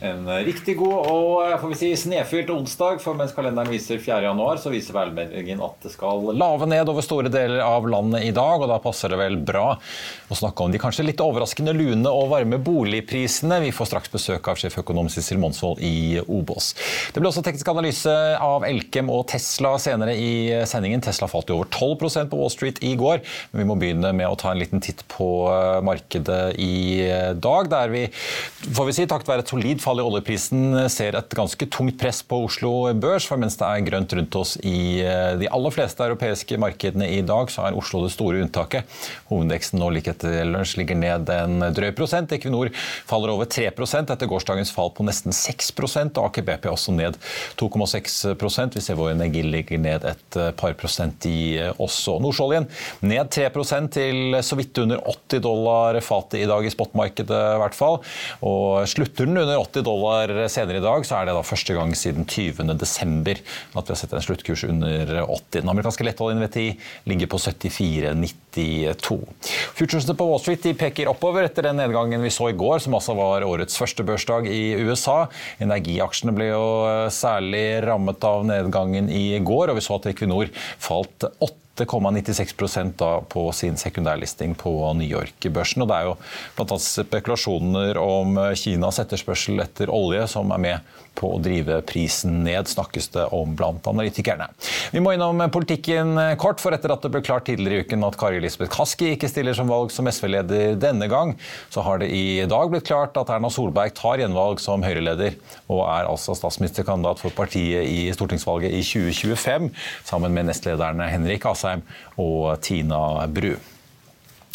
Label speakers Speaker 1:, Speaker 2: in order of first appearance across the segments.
Speaker 1: and En riktig god og får vi si, snefylt onsdag, for mens kalenderen viser 4. januar, så viser værmeldingen at det skal lave ned over store deler av landet i dag. og Da passer det vel bra å snakke om de kanskje litt overraskende lune og varme boligprisene. Vi får straks besøk av sjeføkonom Sissel Monsvold i Obos. Det ble også teknisk analyse av Elkem og Tesla senere i sendingen. Tesla falt jo over 12% på Wall Street i går, men vi må begynne med å ta en liten titt på markedet i dag, der vi får vi si, takket være et solid fall i oljeprisen ser et ganske tungt press på Oslo Børs. For mens det er grønt rundt oss i eh, de aller fleste europeiske markedene i dag, så er Oslo det store unntaket. Hovedindeksen nå like etter lunsj ligger ned en drøy prosent. Equinor faller over 3 etter gårsdagens fall på nesten 6 og Aker BP også ned 2,6% Vi ser hvor Energi ligger ned et eh, par prosent i eh, også. Nordsjøoljen ned 3% til så vidt under 80 dollar fatet i dag i spotmarkedet i hvert fall. Og slutter den under 80 80 dollar senere i dag, så er det da første gang siden 20. desember at vi har sett en sluttkurs under 80. Den amerikanske lettoljen VTI ligger på 74,92. Futuresene på Wall Street peker oppover etter den nedgangen vi så i går, som altså var årets første børsdag i USA. Energiaksjene ble jo særlig rammet av nedgangen i går, og vi så at Equinor falt 8 8,96% på sin sekundærlisting på New York-børsen. Det er jo bl.a. spekulasjoner om Kinas etterspørsel etter olje som er med på å drive prisen ned, snakkes det om blant analytikerne. Vi må innom politikken kort, for etter at det ble klart tidligere i uken at Kari Elisabeth Kaski ikke stiller som valg som SV-leder denne gang, så har det i dag blitt klart at Erna Solberg tar gjenvalg som Høyre-leder, og er altså statsministerkandidat for partiet i stortingsvalget i 2025, sammen med nestlederne Henrik Asheim og Tina Bru.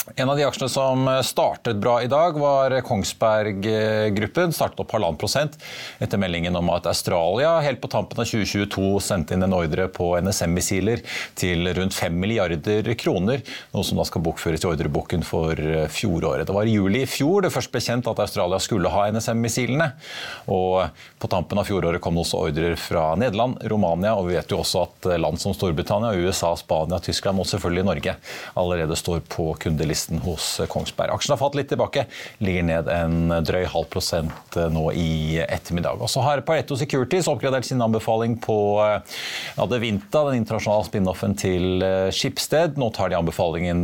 Speaker 1: En av de aksjene som startet bra i dag, var Kongsberg Gruppen. Startet opp halvannen prosent etter meldingen om at Australia helt på tampen av 2022 sendte inn en ordre på NSM-missiler til rundt 5 milliarder kroner. Noe som da skal bokføres i ordreboken for fjoråret. Det var i juli i fjor det først ble kjent at Australia skulle ha NSM-missilene. Og på tampen av fjoråret kom det også ordrer fra Nederland, Romania, og vi vet jo også at land som Storbritannia, USA, Spania, Tyskland og selvfølgelig Norge allerede står på kundelisten listen hos Kongsberg. Aksjen har falt litt tilbake, ligger ned en drøy halv prosent eh, nå i ettermiddag. Og så har Pareto Securities oppgradert sin anbefaling på eh, Adevinta, den internasjonale spin-offen til eh, Skipsted. Nå tar de anbefalingen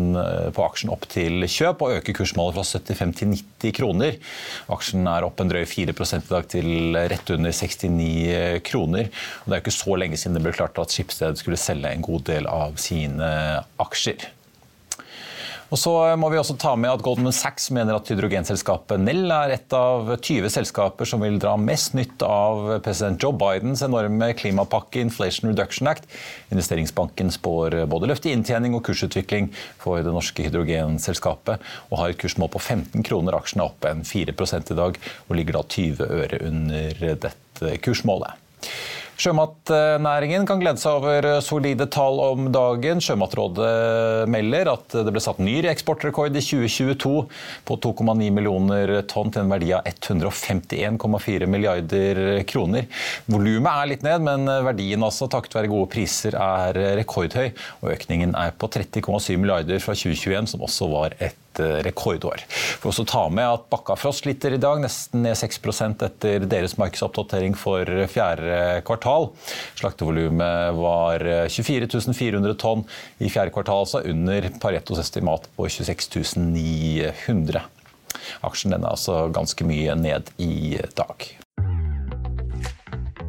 Speaker 1: på aksjen opp til kjøp og øker kursmålet fra 75 til 90 kroner. Aksjen er opp en drøy 4 i dag til rett under 69 kroner. Og det er ikke så lenge siden det ble klart at Skipsted skulle selge en god del av sine aksjer. Og så må vi også ta med at Goldman Sachs mener at hydrogenselskapet Nell er et av 20 selskaper som vil dra mest nytt av president Joe Bidens enorme klimapakke Inflation Reduction Act. Investeringsbanken spår både løft i inntjening og kursutvikling for det norske hydrogenselskapet, og har et kursmål på 15 kroner. Aksjen er opp en 4 i dag, og ligger da 20 øre under dette kursmålet. Sjømatnæringen kan glede seg over solide tall om dagen. Sjømatrådet melder at det ble satt ny eksportrekord i 2022 på 2,9 millioner tonn til en verdi av 151,4 milliarder kroner. Volumet er litt ned, men verdien altså, takket være gode priser er rekordhøy. Og økningen er på 30,7 milliarder fra 2021, som også var et Eh, rekordår. Får også ta med at Bakkafrost sliter i dag, nesten ned 6% etter deres markedsoppdatering for fjerde kvartal. Slaktevolumet var 24 eh, 400 tonn i fjerde kvartal, altså under Paretos estimat på 26 900. Aksjen er altså ganske mye ned i dag.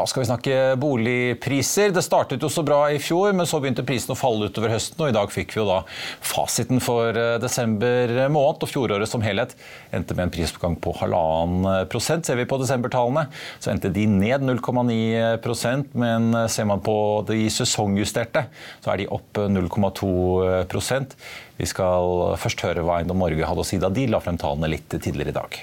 Speaker 1: Da skal vi snakke boligpriser. Det startet jo så bra i fjor, men så begynte prisene å falle utover høsten. og I dag fikk vi jo da fasiten for eh, desember måned. og Fjoråret som helhet endte med en prisoppgang på halvannen prosent. Ser vi på desembertallene, så endte de ned 0,9% men ser man på de sesongjusterte, så er de opp 0,2% Vi skal først høre hva Eiendom Norge hadde å si da de la frem tallene litt tidligere i dag.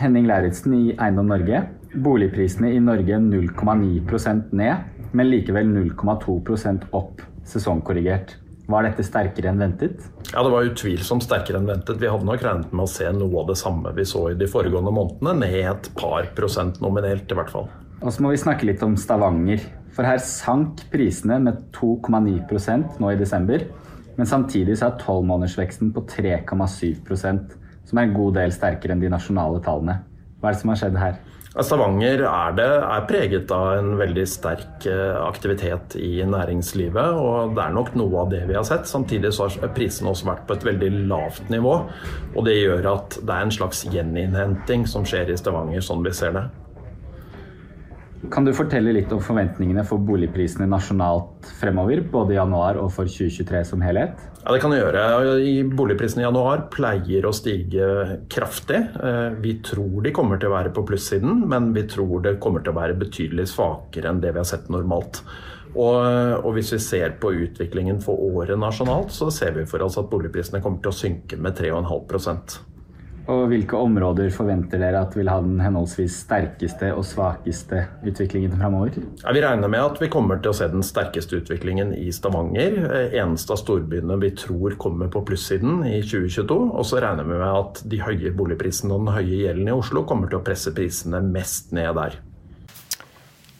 Speaker 2: Henning Lauritzen i Eiendom Norge. Boligprisene i Norge 0,9% ned, men likevel 0,2% opp sesongkorrigert. Var dette sterkere enn ventet?
Speaker 3: Ja, Det var utvilsomt sterkere enn ventet. Vi hadde nok regnet med å se noe av det samme vi så i de foregående månedene, ned et par prosent nominelt i hvert fall.
Speaker 2: Og så må vi snakke litt om Stavanger. For her sank prisene med 2,9% nå i desember. Men samtidig så er tolvmånedersveksten på 3,7% som er en god del sterkere enn de nasjonale tallene. Hva er det som har skjedd her?
Speaker 3: Stavanger er, det, er, preget av en veldig sterk eh, aktivitet i næringslivet. og Det er nok noe av det vi har sett. Samtidig så har prisene også vært på et veldig lavt nivå. og Det gjør at det er en slags gjeninnhenting som skjer i Stavanger, sånn vi ser det.
Speaker 2: Kan du fortelle litt om forventningene for boligprisene nasjonalt fremover, både i januar og for 2023 som helhet?
Speaker 3: Ja, Det kan jeg gjøre. Boligprisene i januar pleier å stige kraftig. Eh, vi tror de kommer til å være på plussiden, men vi tror det kommer til å være betydelig svakere enn det vi har sett normalt. Og, og, hvis vi ser på utviklingen for året nasjonalt, så ser vi for oss at boligprisene kommer til å synke med 3,5
Speaker 2: og hvilke områder forventer dere at vil ha den henholdsvis sterkeste og svakeste utviklingen framover?
Speaker 3: Ja, vi regner med at vi kommer til å se den sterkeste utviklingen i Stavanger. Eh, eneste av storbyene vi tror kommer på plussiden i 2022. Og så regner vi med at de høye boligprisene og den høye gjelden i Oslo kommer til å presse prisene mest ned der.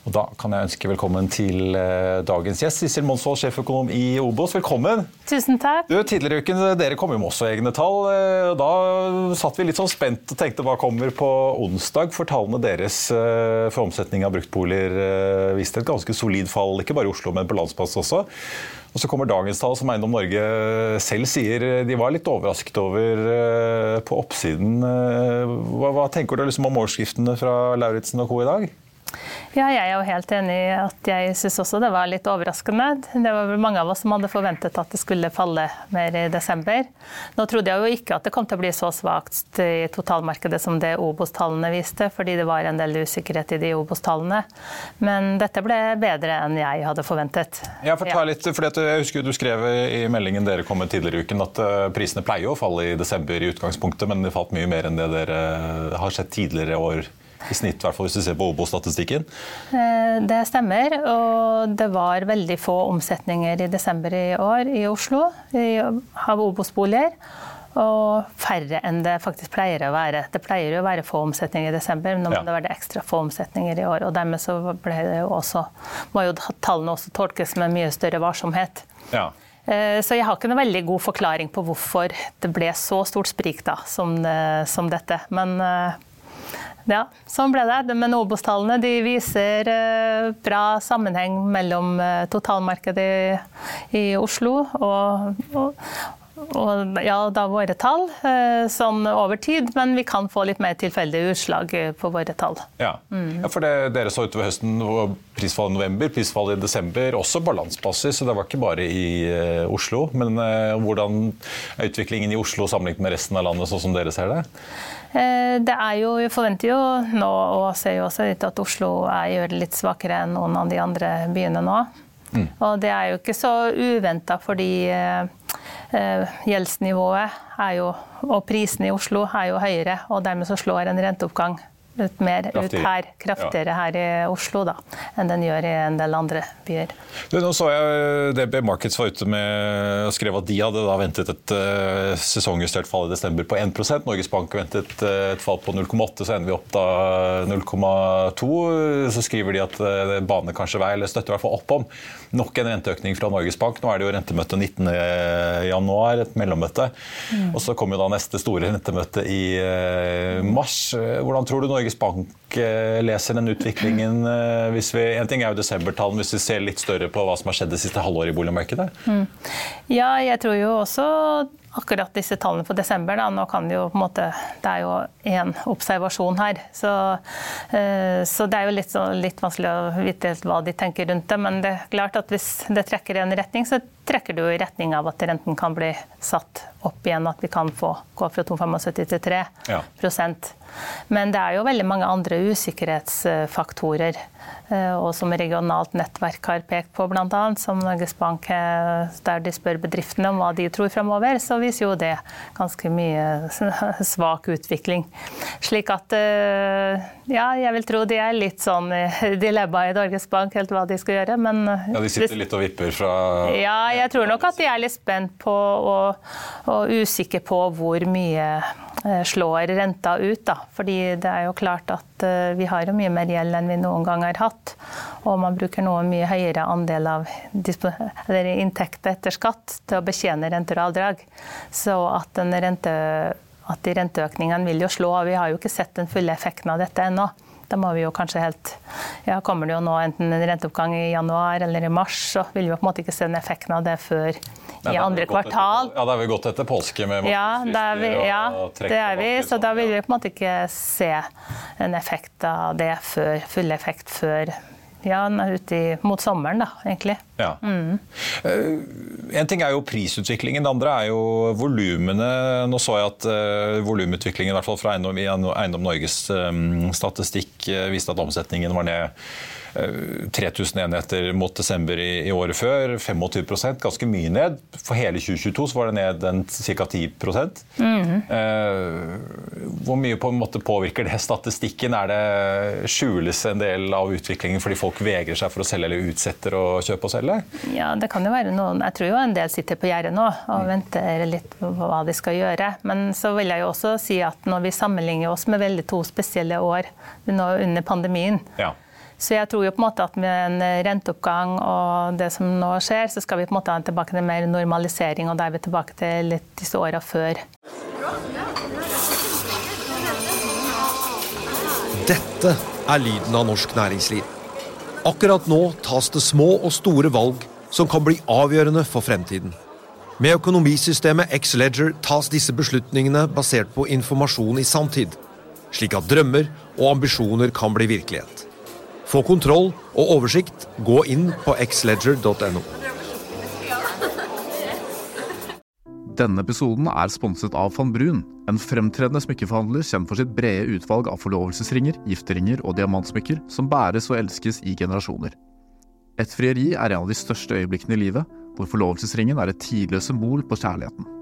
Speaker 1: Og Da kan jeg ønske velkommen til eh, dagens gjest, Sissel Monsvold, sjeføkonom i Obos. Velkommen.
Speaker 4: Tusen takk.
Speaker 1: Du, tidligere i uken, Dere kom jo med også egne tall. Eh, da satt vi litt sånn spent og tenkte hva kommer på onsdag. For tallene deres eh, for omsetning av bruktboliger viste et ganske solid fall, ikke bare i Oslo, men på landsplass også. Og Så kommer dagens tall, som Eiendom Norge selv sier de var litt overrasket over på oppsiden. Hva, hva tenker du liksom om overskriftene fra Lauritzen og co. i dag?
Speaker 4: Ja, jeg er jo helt enig i at jeg syns også det var litt overraskende. Det var vel mange av oss som hadde forventet at det skulle falle mer i desember. Nå trodde jeg jo ikke at det kom til å bli så svakt i totalmarkedet som det Obos-tallene viste, fordi det var en del usikkerhet i de Obos-tallene. Men dette ble bedre enn jeg hadde forventet.
Speaker 1: Ja, for ta litt, for Jeg husker du skrev i meldingen dere kom med tidligere i uken at eh, prisene pleier å falle i desember i utgangspunktet, men det falt mye mer enn det dere har sett tidligere år i snitt, hvert fall hvis du ser på Obo-statistikken?
Speaker 4: Eh, det stemmer. Og det var veldig få omsetninger i desember i år i Oslo av Obos-boliger. Og færre enn det faktisk pleier å være. Det pleier jo å være få omsetninger i desember, men nå må det være ekstra få omsetninger i år. Og dermed så jo også, må jo tallene også tolkes med mye større varsomhet. Ja. Eh, så jeg har ikke noen veldig god forklaring på hvorfor det ble så stort sprik da, som, som dette. Men eh, ja, sånn ble det. Men Obos-tallene de viser eh, bra sammenheng mellom eh, totalmarkedet i, Oslo og, og, og ja, da våre tall eh, sånn over tid, men vi kan få litt mer tilfeldige utslag på våre tall.
Speaker 1: Ja, ja for det, dere så utover høsten prisfall i november, prisfall i desember, også på landsbasis, så det var ikke bare i Oslo. Men hvordan er utviklingen i Oslo sammenlignet med resten av landet, sånn som dere ser det?
Speaker 4: Det er jo, Vi forventer jo nå, og ser jo også litt at Oslo er, gjør det litt svakere enn noen av de andre byene nå. Mm. Og det er jo ikke så uventa, fordi Eh, gjeldsnivået jo, og prisene i Oslo er jo høyere, og dermed så slår en renteoppgang ut mer ut her, kraftigere her i Oslo da, enn den gjør i en del andre byer.
Speaker 1: Du, nå så jeg DB Markets var ute med og skrev at de hadde da ventet et uh, sesongjustert fall i desember på 1 Norges Bank ventet uh, et fall på 0,8, så ender vi opp da 0,2. Så skriver de at uh, bane kanskje vei, eller støtter i hvert fall opp om nok en renteøkning fra Norges Bank. Nå er det jo rentemøte 19.1, et mellommøte. Mm. Og så kommer jo da neste store rentemøte i mars. Hvordan tror du Norge Norges Bank eh, leser den utviklingen? Eh, hvis vi, en ting er jo desembertallene, hvis vi ser litt større på hva som har skjedd det siste halvåret i boligmarkedet? Mm.
Speaker 4: Ja, jeg tror jo også akkurat disse tallene for desember. Da. Nå kan det, jo, på en måte, det er jo én observasjon her. Så, uh, så, det er jo litt, litt, vanskelig å vite hva de tenker rundt det. Men det er klart at hvis det trekker i en retning, så trekker det jo i retning av at renten kan bli satt opp igjen. At vi kan få gå fra 2,75 til 3 ja. Men det er jo veldig mange andre usikkerhetsfaktorer Eh, og som regionalt nettverk har pekt på, bl.a. som Norges Bank, eh, der de spør bedriftene om hva de tror fremover, så viser jo det ganske mye svak utvikling. Slik at eh, ja, jeg vil tro de er litt sånn dilemma i Norges Bank, helt hva de skal gjøre, men
Speaker 1: Ja, De sitter litt og vipper fra
Speaker 4: Ja, jeg tror nok at de er litt spent på og, og usikre på hvor mye slår renta ut, da. Fordi det er jo klart at vi har jo mye mer gjeld enn vi noen gang har hatt og man bruker nå en mye høyere andel av inntekter etter skatt til å betjene renter og avdrag. Så at, rente, at de renteøkningene vil jo slå. Vi har jo ikke sett den fulle effekten av dette ennå. Da må vi jo kanskje helt Ja, kommer det jo nå enten en renteoppgang i januar eller i mars, så vil vi på en måte ikke se den effekten av det før i andre kvartal.
Speaker 1: Etter, ja, da er vi gått etter påske med
Speaker 4: ja, er vi, ja, det er vi. Så da vil vi på en måte ikke se en effekt av det før, full effekt før ja, ut i, mot sommeren, da, egentlig.
Speaker 1: Ja. Mm. Uh, en ting er jo prisutviklingen, det andre er jo volumene. Nå så jeg at uh, volumutviklingen, i hvert fall fra Eiendom, Eiendom Norges um, statistikk, viste at omsetningen var ned 3000 eh, enheter mot desember i, i året før. 25 ganske mye ned. For hele 2022 så var det ned ca. 10 mm eh, Hvor mye på en måte påvirker det statistikken? Er det Skjules en del av utviklingen fordi folk vegrer seg for å selge eller utsetter å kjøpe og selge?
Speaker 4: Ja, det kan jo være noen. Jeg tror jo en del sitter på gjerdet nå og mm. venter litt på hva de skal gjøre. Men så vil jeg jo også si at når vi sammenligner oss med veldig to spesielle år nå under pandemien, ja så jeg tror jo på en måte at med en renteoppgang og det som nå skjer, så skal vi på en måte ha tilbake til mer normalisering, og da er vi tilbake til litt disse åra før.
Speaker 5: Dette er lyden av norsk næringsliv. Akkurat nå tas det små og store valg som kan bli avgjørende for fremtiden. Med økonomisystemet X-Leger tas disse beslutningene basert på informasjon i sanntid, slik at drømmer og ambisjoner kan bli virkelighet. Få kontroll og oversikt. Gå inn på xledger.no.
Speaker 6: Denne episoden er sponset av van Brun, en fremtredende smykkeforhandler kjent for sitt brede utvalg av forlovelsesringer, gifteringer og diamantsmykker som bæres og elskes i generasjoner. Et frieri er en av de største øyeblikkene i livet, hvor forlovelsesringen er et tidløst symbol på kjærligheten.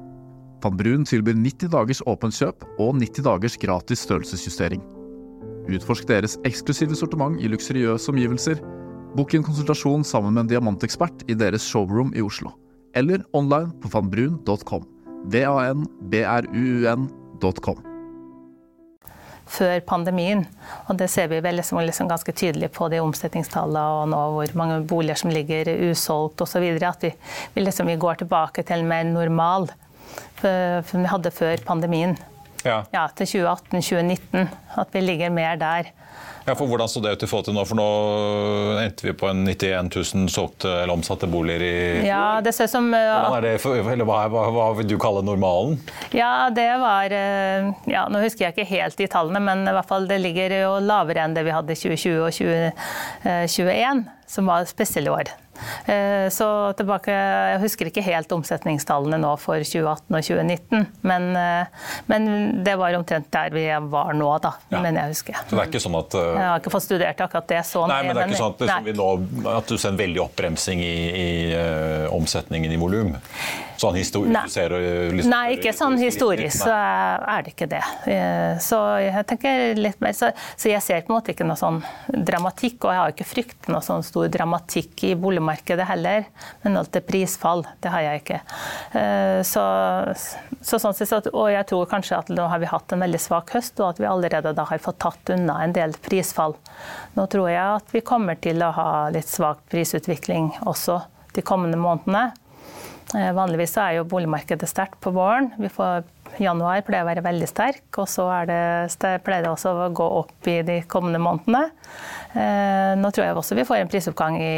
Speaker 6: Van Brun tilbyr 90 dagers åpent kjøp og 90 dagers gratis størrelsesjustering. Utforsk deres eksklusive sortiment i luksuriøse omgivelser Bok en konsultasjon sammen med en diamantekspert i deres showroom i Oslo. Eller online på vanbrun.com. V-a-n-b-r-u-u-n.com.
Speaker 4: før pandemien. Og det ser vi vel liksom, liksom ganske tydelig på de omsetningstallene og nå hvor mange boliger som ligger usolgt osv. At vi, vi, liksom, vi går tilbake til en mer normal som vi hadde før pandemien.
Speaker 1: Ja.
Speaker 4: ja til 2018-2019. At vi ligger mer der.
Speaker 1: Ja, for Hvordan så det ut i forhold til nå? For nå endte vi på en 91 000 solgte eller omsatte boliger i
Speaker 4: Ja, det ser som
Speaker 1: uh, det, eller hva, hva, hva, vil du kalle normalen?
Speaker 4: Ja, det var ja, Nå husker jeg ikke helt de tallene, men i hvert fall det ligger jo lavere enn det vi hadde i 2020 og 2021, som var spesielle år. Eh, så tilbake, Jeg husker ikke helt omsetningstallene nå for 2018 og 2019, men, eh, men det var omtrent der vi var nå, da, ja. mener jeg husker.
Speaker 1: Så det er ikke sånn at... Uh...
Speaker 4: Jeg har ikke fått studert akkurat det så
Speaker 1: Nei, men det er ikke sånn at, liksom, nå, at du ser en veldig oppbremsing i, i uh, omsetningen i volum? Sånn historisk?
Speaker 4: Nei.
Speaker 1: Ser, liksom,
Speaker 4: Nei, ikke sånn historisk, så er det ikke det. Så jeg tenker litt mer, så, så jeg ser på en måte ikke noe sånn dramatikk, og jeg har ikke fryktet noe sånn stor dramatikk i boligmarkedet boligmarkedet heller. Men alt er prisfall, det har jeg ikke. Eh, så, så sånn sett, og jeg tror kanskje at nå har vi hatt en veldig svak høst, og at vi allerede da har fått tatt unna en del prisfall. Nå tror jeg at vi kommer til å ha litt svak prisutvikling også de kommende månedene. Eh, vanligvis er jo boligmarkedet sterkt på våren. Vi får Januar pleier å være veldig sterk, og så det, pleier det også å gå opp i de kommende månedene. Eh, nå tror jeg også vi får en prisoppgang i,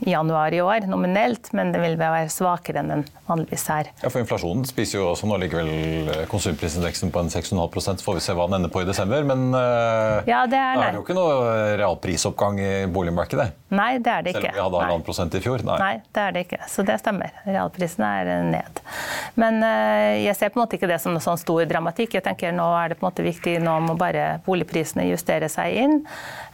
Speaker 4: i januar i år, nominelt, men den vil være svakere enn den vanligvis er.
Speaker 1: Ja, for Inflasjonen spiser jo også nå ligger vel konsumprisindeksen på en 6,5 så får vi se hva den ender på i desember. Men uh,
Speaker 4: ja, det er,
Speaker 1: da er det jo ikke noe realprisoppgang i boligmarkedet?
Speaker 4: Nei, det er det ikke.
Speaker 1: Selv om vi hadde halvannen prosent i fjor?
Speaker 4: Nei. Nei. det er det ikke. Så det stemmer. Realprisen er ned. Men uh, jeg ser på en måte ikke det som noen sånn stor dramatikk. Jeg tenker Nå er det på en måte viktig, nå må bare boligprisene justere seg inn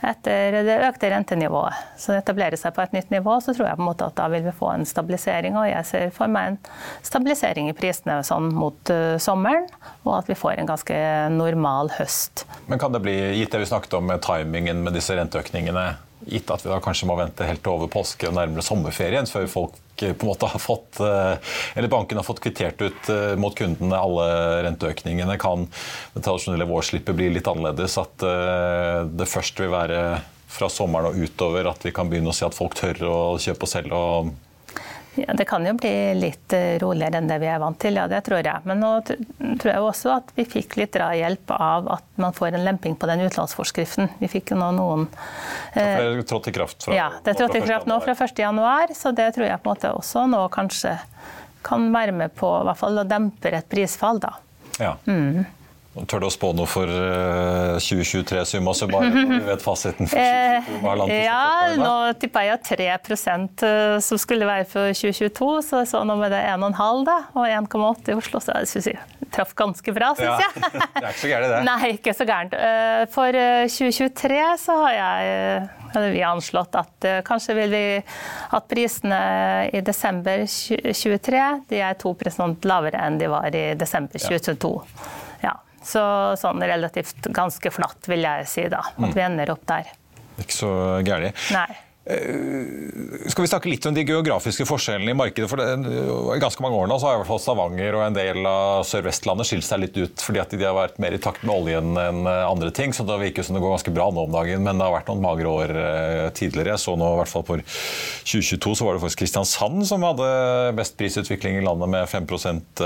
Speaker 4: etter det økte rentenivået. Så det etablerer seg på et nytt nivå så tror jeg på en måte at da vil vi få en stabilisering. Og jeg ser for meg en stabilisering i prisene sånn mot uh, sommeren, og at vi får en ganske normal høst.
Speaker 1: Men kan det bli, gitt det vi snakket om med timingen med disse renteøkningene, gitt at vi da kanskje må vente helt over påske og nærmere sommerferien før folk eh, på en måte har fått, eh, eller banken har fått kvittert ut mot kundene alle renteøkningene, kan det tradisjonelle vårslippet bli litt annerledes? At det først vil være fra sommeren og utover at vi kan begynne å si at folk tør å kjøpe og selge? og
Speaker 4: ja, Det kan jo bli litt eh, roligere enn det vi er vant til, ja det tror jeg. Men nå tror jeg også at vi fikk litt drahjelp av at man får en lemping på den utlånsforskriften. Vi fikk jo nå noen
Speaker 1: eh, Det trådte i kraft fra
Speaker 4: Ja, det trådte i kraft nå fra 1.1, så det tror jeg på en måte også nå kanskje kan være med på i hvert fall å dempe et prisfall, da.
Speaker 1: Ja. Mm. Tør du å spå noe for 2023, eh, summa summarum, når vi vet fasiten for 2022?
Speaker 4: Eh, ja, nå tippa jeg 3 eh, som skulle være for 2022, så jeg så nå med det 1,5 da, og 1,8 i Oslo, så jeg synes jeg traff ganske bra, syns
Speaker 1: jeg. Ja, det er ikke så gærent, det.
Speaker 4: Nei, ikke så gærent. For 2023 så har jeg vi anslått at kanskje vil vi at prisene i desember 2023 de er 2% lavere enn de var i desember 2022. Ja. Så sånn relativt ganske flatt, vil jeg si da. At vi ender opp der.
Speaker 1: Ikke så gærent. Eh, skal vi snakke litt om de geografiske forskjellene i markedet? for I ganske mange år nå så har i hvert fall Stavanger og en del av Sør-Vestlandet skilt seg litt ut fordi at de har vært mer i takt med oljen enn eh, andre ting. så Det virker som det går ganske bra nå om dagen, men det har vært noen magre år tidligere. Jeg Så nå i hvert fall for 2022 så var det faktisk Kristiansand som hadde best prisutvikling i landet med 5%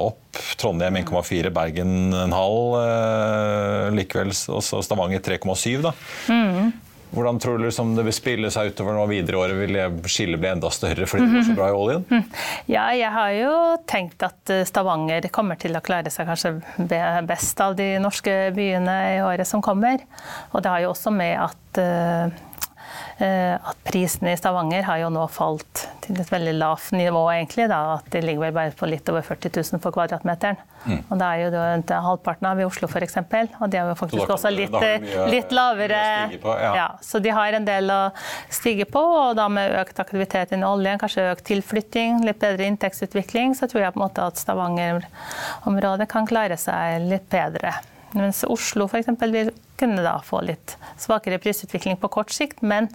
Speaker 1: opp. Trondheim 1,4, Bergen en halv likevel. Og Stavanger 3,7. da. Mm. Hvordan tror du liksom det vil spille seg utover nå videre i året? Vil skillet bli enda større fordi det går så bra i oljen? Mhm.
Speaker 4: Ja, jeg har jo tenkt at eh, Stavanger kommer til å klare seg kanskje best av de norske byene i året som kommer. Og det har jo også med at Eh, at prisene i Stavanger har jo nå falt til et veldig lavt nivå, egentlig. Da, at de ligger vel bare på litt over 40 000 for kvadratmeteren. Mm. Og det er jo det, halvparten av i Oslo f.eks. Og de er jo faktisk også litt, mye, litt lavere.
Speaker 1: På, ja.
Speaker 4: Ja, så de har en del å stige på, og da med økt aktivitet innen oljen, kanskje økt tilflytting, litt bedre inntektsutvikling, så tror jeg på en måte at Stavanger-området kan klare seg litt bedre. Mens Oslo f.eks. vil kunne da få litt svakere prisutvikling på kort sikt. Men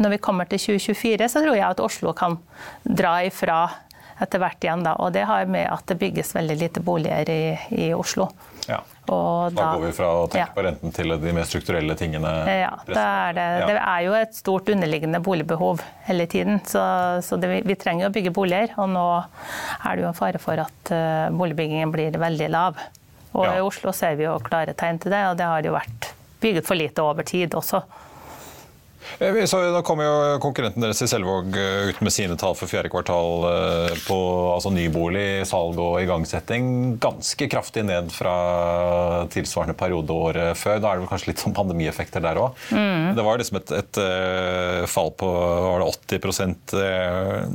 Speaker 4: når vi kommer til 2024, så tror jeg at Oslo kan dra ifra etter hvert igjen. Da. Og det har med at det bygges veldig lite boliger i, i Oslo.
Speaker 1: Ja.
Speaker 4: Og
Speaker 1: Da går vi fra å tenke
Speaker 4: Ja.
Speaker 1: på renten til de mer strukturelle tingene.
Speaker 4: Ja, det er, det.
Speaker 1: Ja.
Speaker 4: det er jo et stort underliggende boligbehov hele tiden. Så, så det, vi trenger å bygge boliger, og nå er det jo en fare for at eh, boligbyggingen blir veldig lav. Og
Speaker 1: Ja.
Speaker 4: i Oslo ser vi jo klare tegn til det, og det har jo vært bygget for lite over tid også.
Speaker 1: Eh, Så, da kom jo konkurrenten deres i Selvåg eh, ut med sine tall for fjerde kvartal eh, på altså nybolig, salg og igangsetting. Ganske kraftig ned fra tilsvarende periode året før. Da er det vel kanskje litt sånn pandemieffekter der òg. Det var liksom et, et fall på var det 80 eh,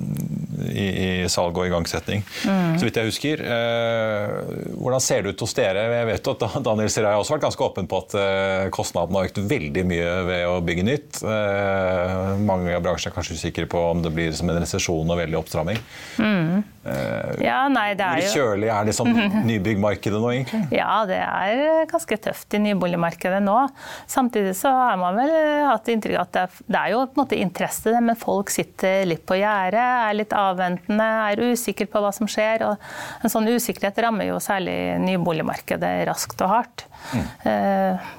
Speaker 1: i, i salg og igangsetting, så vidt jeg husker. Eh, Hvordan ser det ut hos dere? Jeg vet jo at Daniel Sirai har også vært ganske åpen på at eh, kostnadene har økt veldig mye ved å bygge nytt. Eh, Mange av bransjene er kanskje usikre på om det blir som en resesjon og veldig oppstramming.
Speaker 4: Ja, nei, det er jo
Speaker 1: kjølig er liksom nybyggmarkedet nå, egentlig?
Speaker 4: Ja, det er ganske tøft i nyboligmarkedet nå. Samtidig så har man vel hatt inntrykk av at det er, jo på en måte interesse, men folk sitter litt på gjerdet, er litt avventende, er usikre på hva som skjer. Og en sånn usikkerhet rammer jo særlig nyboligmarkedet raskt og hardt. Eh,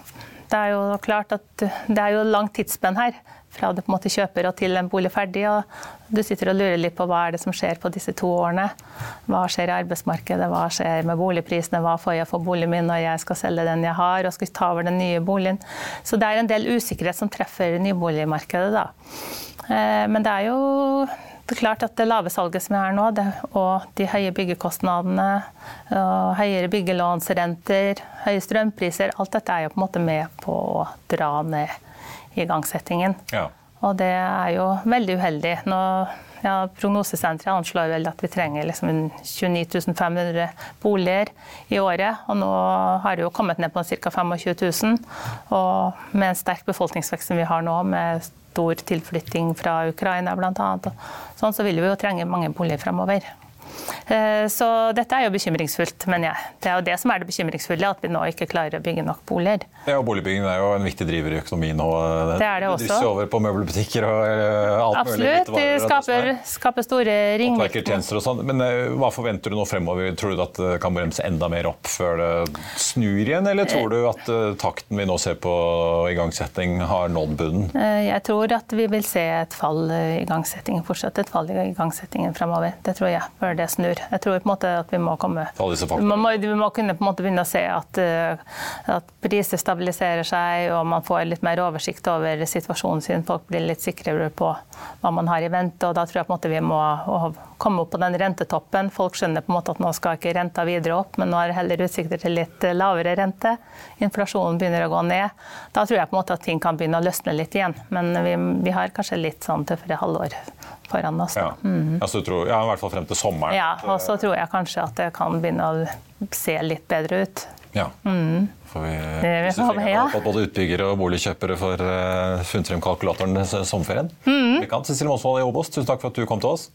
Speaker 4: Det er jo klart at det er jo langt tidsspenn her. Fra du på en måte kjøper og til en bolig er ferdig. og Du sitter og lurer litt på hva er det som skjer på disse to årene. Hva skjer i arbeidsmarkedet, hva skjer med boligprisene, hva får jeg for boligen min når jeg skal selge den jeg har og skal ta over den nye boligen. Så det er en del usikkerhet som treffer nyboligmarkedet, da. Eh, Men det er jo det er klart at det lave salget som er nå, det, og de høye byggekostnadene, høyere byggelånsrenter, høye strømpriser, alt dette er jo på en måte med på å dra ned igangsettingen.
Speaker 1: Ja.
Speaker 4: Og det er jo veldig uheldig. Nå, ja, Prognosesenteret anslår vel at vi trenger liksom 29 500 boliger i året. Og nå har det jo kommet ned på ca. 25 000. Og med en sterk befolkningsvekst som vi har nå, med stor tilflytting fra Ukraina bl.a., sånn, så vil vi jo trenge mange boliger framover. Eh, Så dette er jo bekymringsfullt, mener jeg. Det er jo det som er det bekymringsfulle, at vi nå ikke klarer å bygge nok boliger.
Speaker 1: Ja, og Boligbygging er jo en viktig driver i økonomien nå.
Speaker 4: Det er det også.
Speaker 1: drysser over på møbelbutikker og alt alt mulig.
Speaker 4: Absolutt. De skaper,
Speaker 1: er.
Speaker 4: skaper store ringvirkninger.
Speaker 1: og sånn. Men eh, hva forventer du nå fremover? Tror du at det kan bremse enda mer opp før det snur igjen, eller tror du at eh, takten vi nå ser på igangsetting har nådd bunnen?
Speaker 4: Eh, Jeg tror at vi vil se et fall i igangsettingen, fortsatt et fall i igangsettingen fremover. Det tror jeg, før det snur. Jeg tror på en måte at vi må komme
Speaker 1: man
Speaker 4: må, vi må kunne på en måte begynne å se at, eh, at priser stabiliserer seg, og man får litt mer oversikt over situasjonen sin. Folk blir litt sikrere på hva man har i vente. og Da tror jeg på en måte vi må komme opp på den rentetoppen. Folk skjønner på en måte at nå skal ikke renta videre opp, men nå er det heller utsikter til litt eh, lavere rente. Inflasjonen begynner å gå ned. Da tror jeg på en måte at ting kan begynne å løsne litt igjen. Men vi, vi har kanskje litt sånn tøffere halvår foran oss.
Speaker 1: Ja. Altså, du tror, ja, I hvert fall frem til sommeren.
Speaker 4: Ja, og så tror jeg kanskje at det kan begynne å se litt bedre ut.
Speaker 1: Ja. Får vi krysse fingrene
Speaker 4: ja.
Speaker 1: at både utbyggere og boligkjøpere får uh, funnet frem kalkulatoren denne sommerferien.
Speaker 4: Mm.
Speaker 1: Cecilie Mosvold i Obos, tusen takk for at du kom til oss.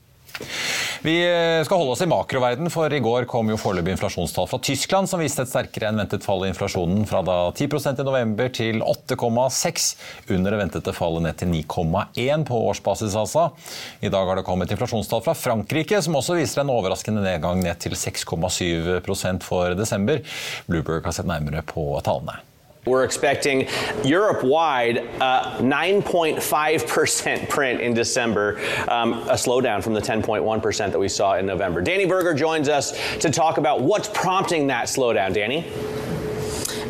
Speaker 1: Vi eh, skal holde oss i makroverden, for i går kom jo foreløpig inflasjonstall fra Tyskland som viste et sterkere enn ventet fall i inflasjonen fra da 10% i november til 8,6, under det ventede fallet ned til 9,1 på årsbasis. altså. I dag har det kommet inflasjonstall fra Frankrike som også viser en overraskende nedgang ned til 6,7% for desember. Bloomberg har sett nærmere på tallene.
Speaker 7: We're expecting Europe wide uh, 9.5% print in December, um, a slowdown from the 10.1% that we saw in November. Danny Berger joins us to talk about what's prompting that slowdown. Danny?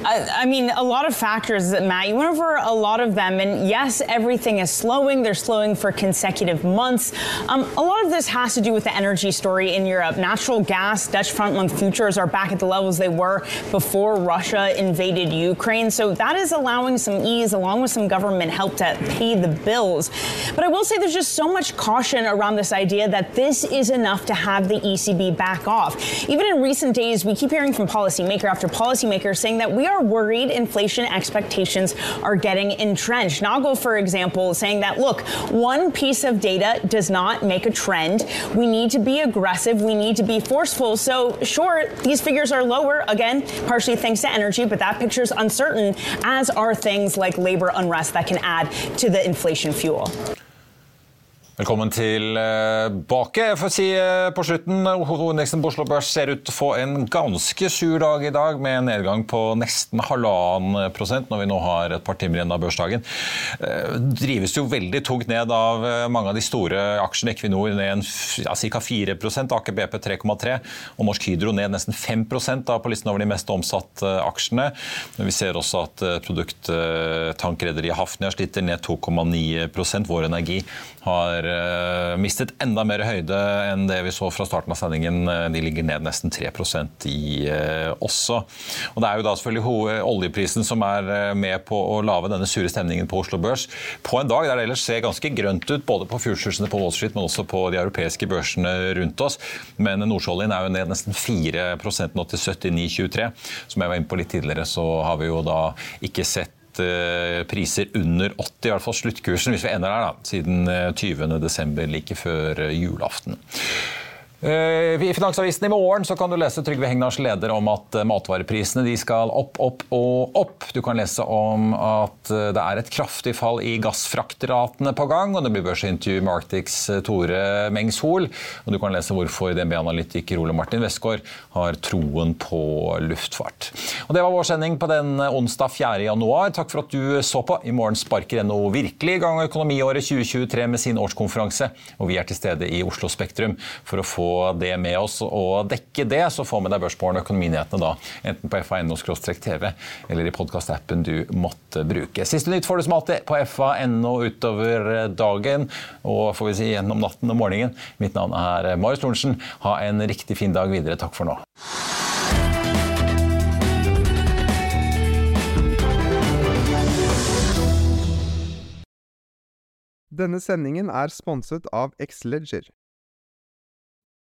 Speaker 8: I, mean, a lot of factors, Matt. You went over a lot of them, and yes, everything is slowing. They're slowing for consecutive months. Um, a lot of this has to do with the energy story in Europe. Natural gas, Dutch front month futures are back at the levels they were before Russia invaded Ukraine. So that is allowing some ease, along with some government help to pay the bills. But I will say there's just so much caution around this idea that this is enough to have the ECB back off. Even in recent days, we keep hearing from policymaker after policymaker saying that we are worried inflation expectations are getting entrenched. Nago, for example, saying that, look, one piece of data does not make a trend. We need to be aggressive. We need to be forceful. So, sure, these figures are lower, again, partially thanks to energy, but that picture's uncertain, as are things like labor unrest that can add to the inflation fuel.
Speaker 1: Velkommen tilbake. Jeg får si eh, på slutten, Hovedindeksen på Oslo Børs ser ut til å få en ganske sur dag i dag, med en nedgang på nesten halvannen prosent når vi nå har et par timer igjen av børsdagen. Eh, drives jo veldig tungt ned av eh, mange av de store aksjene. Equinor ned ja, ca. 4 Aker BP 3,3 og Norsk Hydro ned nesten 5 da, på listen over de mest omsatte aksjene. Vi ser også at produkttankrederiet Hafnia sliter ned 2,9 Vår Energi har uh, mistet enda mer høyde enn det vi så fra starten av sendingen. Eh, de ligger ned nesten 3% i uh, også. Og Det er jo da selvfølgelig oljeprisen som er med på å lage denne sure stemningen på Oslo Børs på en dag der det ellers ser ganske grønt ut, både på futuresene på Wall Street, men også på de europeiske børsene rundt oss. Men nordsjøoljen er jo ned nesten 4% nå til 79,23. Som jeg var inne på litt tidligere, så har vi jo da ikke sett Eh, priser under 80, i hvert fall sluttkursen, hvis vi ender der, da, siden 20.12. Eh, like før eh, julaften. Eh, I Finansavisen i morgen så kan du lese Trygve Hegnars leder om at eh, matvareprisene de skal opp, opp og opp. Du kan lese om at eh, det er et kraftig fall i gassfraktratene på gang. og Det blir børsintervju med Arctics Tore Mengshol. Og du kan lese hvorfor DNB-analytiker Ole Martin Westgård har troen på luftfart. Og Det var vår sending på den onsdag 4. januar. Takk for at du så på. I morgen sparker NHO virkelig i gang økonomiåret 2023 med sin årskonferanse. Og vi er til stede i Oslo Spektrum for å få det med oss og dekke det, så få med deg Børsmorgen økonominyhetene da, enten på fa.no-tv eller i podkastappen du måtte bruke. Siste nytt får du som alltid på fa.no utover dagen, og får vi si gjennom natten og morgenen. Mitt navn er Marius Lorentzen. Ha en riktig fin dag videre. Takk for nå.
Speaker 9: Denne sendingen er sponset av Xleger.